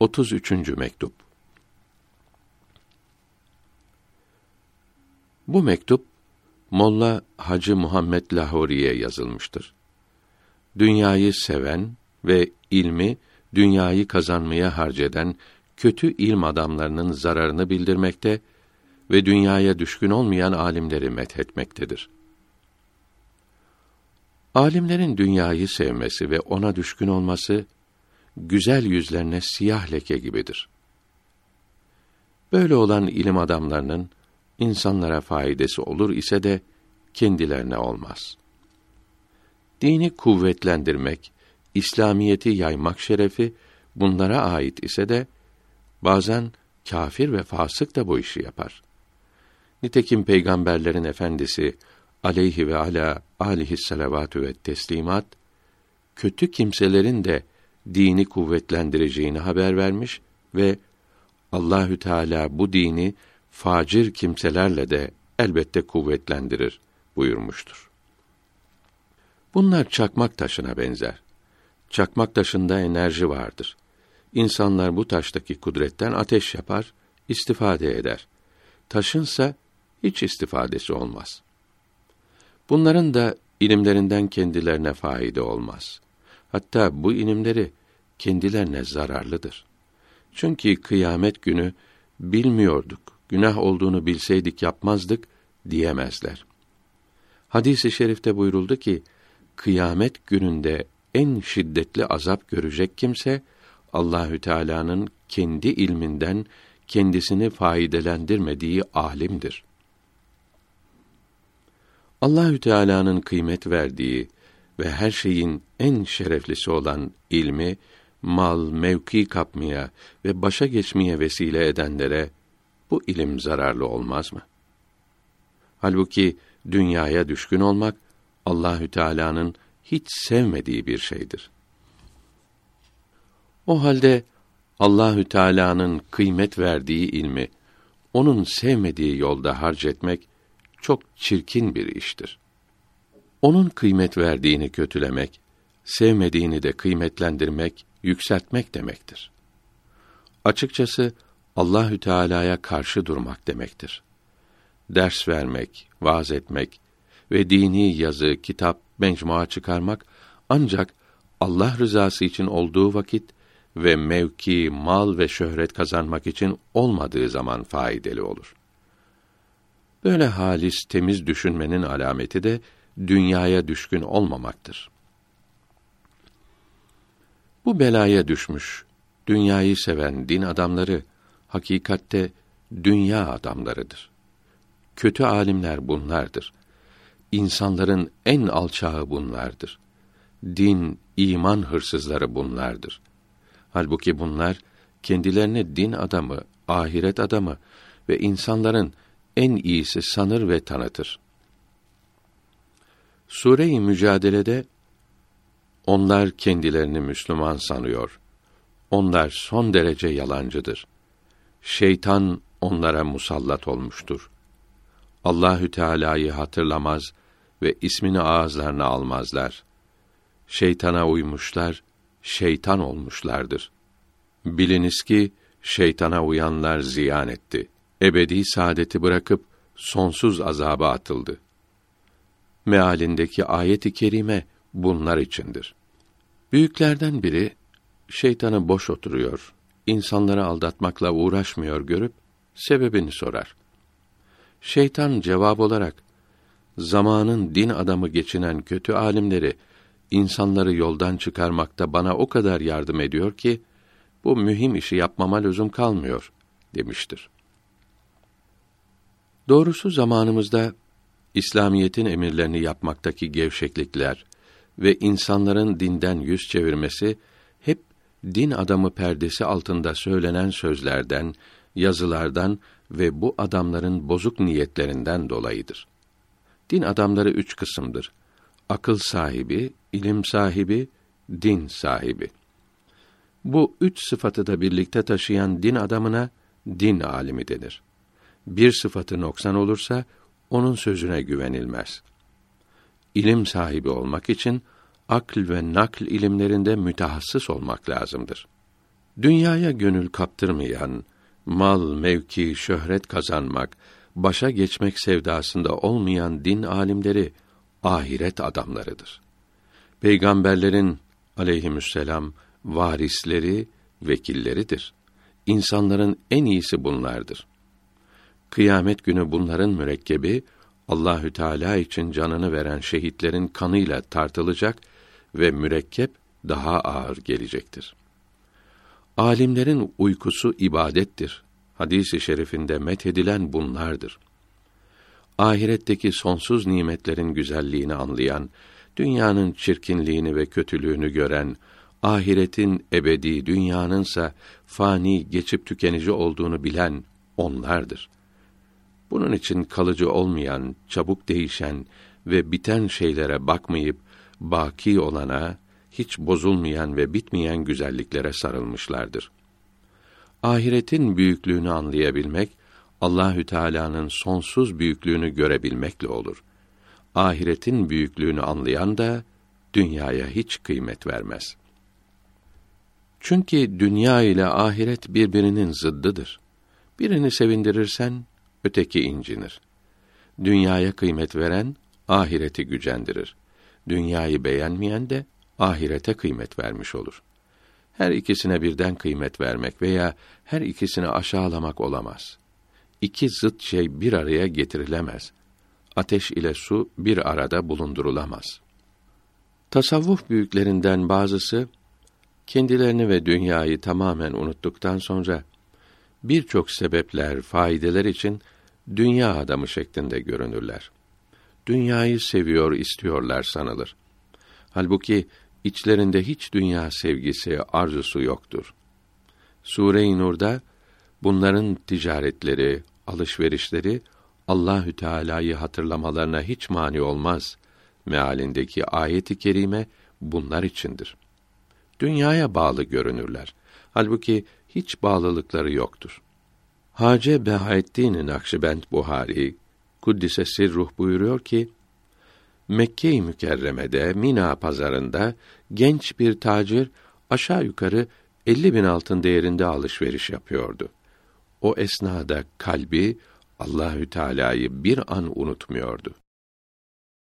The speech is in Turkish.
33. mektup. Bu mektup Molla Hacı Muhammed Lahori'ye yazılmıştır. Dünyayı seven ve ilmi dünyayı kazanmaya harceden kötü ilm adamlarının zararını bildirmekte ve dünyaya düşkün olmayan alimleri methetmektedir. Alimlerin dünyayı sevmesi ve ona düşkün olması güzel yüzlerine siyah leke gibidir. Böyle olan ilim adamlarının insanlara faydası olur ise de kendilerine olmaz. Dini kuvvetlendirmek, İslamiyeti yaymak şerefi bunlara ait ise de bazen kafir ve fasık da bu işi yapar. Nitekim peygamberlerin efendisi aleyhi ve ala alihi salavatü ve teslimat kötü kimselerin de dini kuvvetlendireceğini haber vermiş ve Allahü Teala bu dini facir kimselerle de elbette kuvvetlendirir buyurmuştur. Bunlar çakmak taşına benzer. Çakmak taşında enerji vardır. İnsanlar bu taştaki kudretten ateş yapar, istifade eder. Taşınsa hiç istifadesi olmaz. Bunların da ilimlerinden kendilerine faide olmaz. Hatta bu ilimleri kendilerine zararlıdır. Çünkü kıyamet günü bilmiyorduk, günah olduğunu bilseydik yapmazdık diyemezler. Hadis-i şerifte buyuruldu ki, kıyamet gününde en şiddetli azap görecek kimse Allahü Teala'nın kendi ilminden kendisini faydelendirmediği alimdir. Allahü Teala'nın kıymet verdiği ve her şeyin en şereflisi olan ilmi mal, mevki kapmaya ve başa geçmeye vesile edenlere bu ilim zararlı olmaz mı? Halbuki dünyaya düşkün olmak Allahü Teala'nın hiç sevmediği bir şeydir. O halde Allahü Teala'nın kıymet verdiği ilmi onun sevmediği yolda harcetmek çok çirkin bir iştir. Onun kıymet verdiğini kötülemek, sevmediğini de kıymetlendirmek, yükseltmek demektir. Açıkçası Allahü Teala'ya karşı durmak demektir. Ders vermek, vaaz etmek ve dini yazı, kitap, mecmua çıkarmak ancak Allah rızası için olduğu vakit ve mevki, mal ve şöhret kazanmak için olmadığı zaman faydalı olur. Böyle halis, temiz düşünmenin alameti de dünyaya düşkün olmamaktır. Bu belaya düşmüş, dünyayı seven din adamları hakikatte dünya adamlarıdır. Kötü alimler bunlardır. İnsanların en alçağı bunlardır. Din, iman hırsızları bunlardır. Halbuki bunlar kendilerine din adamı, ahiret adamı ve insanların en iyisi sanır ve tanıtır. Sure-i Mücadele'de onlar kendilerini Müslüman sanıyor. Onlar son derece yalancıdır. Şeytan onlara musallat olmuştur. Allahü Teala'yı hatırlamaz ve ismini ağızlarına almazlar. Şeytana uymuşlar, şeytan olmuşlardır. Biliniz ki şeytana uyanlar ziyan etti. Ebedi saadeti bırakıp sonsuz azaba atıldı. Mealindeki ayet-i kerime bunlar içindir. Büyüklerden biri şeytanı boş oturuyor, insanları aldatmakla uğraşmıyor görüp sebebini sorar. Şeytan cevap olarak zamanın din adamı geçinen kötü alimleri insanları yoldan çıkarmakta bana o kadar yardım ediyor ki bu mühim işi yapmama lüzum kalmıyor demiştir. Doğrusu zamanımızda İslamiyetin emirlerini yapmaktaki gevşeklikler ve insanların dinden yüz çevirmesi hep din adamı perdesi altında söylenen sözlerden, yazılardan ve bu adamların bozuk niyetlerinden dolayıdır. Din adamları üç kısımdır. Akıl sahibi, ilim sahibi, din sahibi. Bu üç sıfatı da birlikte taşıyan din adamına din alimi denir. Bir sıfatı noksan olursa onun sözüne güvenilmez. İlim sahibi olmak için akl ve nakl ilimlerinde mütehassıs olmak lazımdır. Dünyaya gönül kaptırmayan, mal, mevki, şöhret kazanmak, başa geçmek sevdasında olmayan din alimleri ahiret adamlarıdır. Peygamberlerin aleyhisselam varisleri, vekilleridir. İnsanların en iyisi bunlardır. Kıyamet günü bunların mürekkebi Allahü Teala için canını veren şehitlerin kanıyla tartılacak ve mürekkep daha ağır gelecektir. Alimlerin uykusu ibadettir. Hadisi i şerifinde methedilen bunlardır. Ahiretteki sonsuz nimetlerin güzelliğini anlayan, dünyanın çirkinliğini ve kötülüğünü gören, ahiretin ebedi, dünyanınsa fani, geçip tükenici olduğunu bilen onlardır. Bunun için kalıcı olmayan, çabuk değişen ve biten şeylere bakmayıp baki olana, hiç bozulmayan ve bitmeyen güzelliklere sarılmışlardır. Ahiretin büyüklüğünü anlayabilmek Allahü Teala'nın sonsuz büyüklüğünü görebilmekle olur. Ahiretin büyüklüğünü anlayan da dünyaya hiç kıymet vermez. Çünkü dünya ile ahiret birbirinin zıddıdır. Birini sevindirirsen öteki incinir. Dünyaya kıymet veren ahireti gücendirir. Dünyayı beğenmeyen de ahirete kıymet vermiş olur. Her ikisine birden kıymet vermek veya her ikisini aşağılamak olamaz. İki zıt şey bir araya getirilemez. Ateş ile su bir arada bulundurulamaz. Tasavvuf büyüklerinden bazısı kendilerini ve dünyayı tamamen unuttuktan sonra birçok sebepler, faydeler için dünya adamı şeklinde görünürler. Dünyayı seviyor, istiyorlar sanılır. Halbuki içlerinde hiç dünya sevgisi, arzusu yoktur. Sure-i Nur'da bunların ticaretleri, alışverişleri Allahü Teala'yı hatırlamalarına hiç mani olmaz. Mealindeki ayeti kerime bunlar içindir. Dünyaya bağlı görünürler. Halbuki hiç bağlılıkları yoktur. Hace Behaettin Nakşibend Buhari kuddise sirruh buyuruyor ki Mekke-i Mükerreme'de Mina pazarında genç bir tacir aşağı yukarı 50 bin altın değerinde alışveriş yapıyordu. O esnada kalbi Allahü Teala'yı bir an unutmuyordu.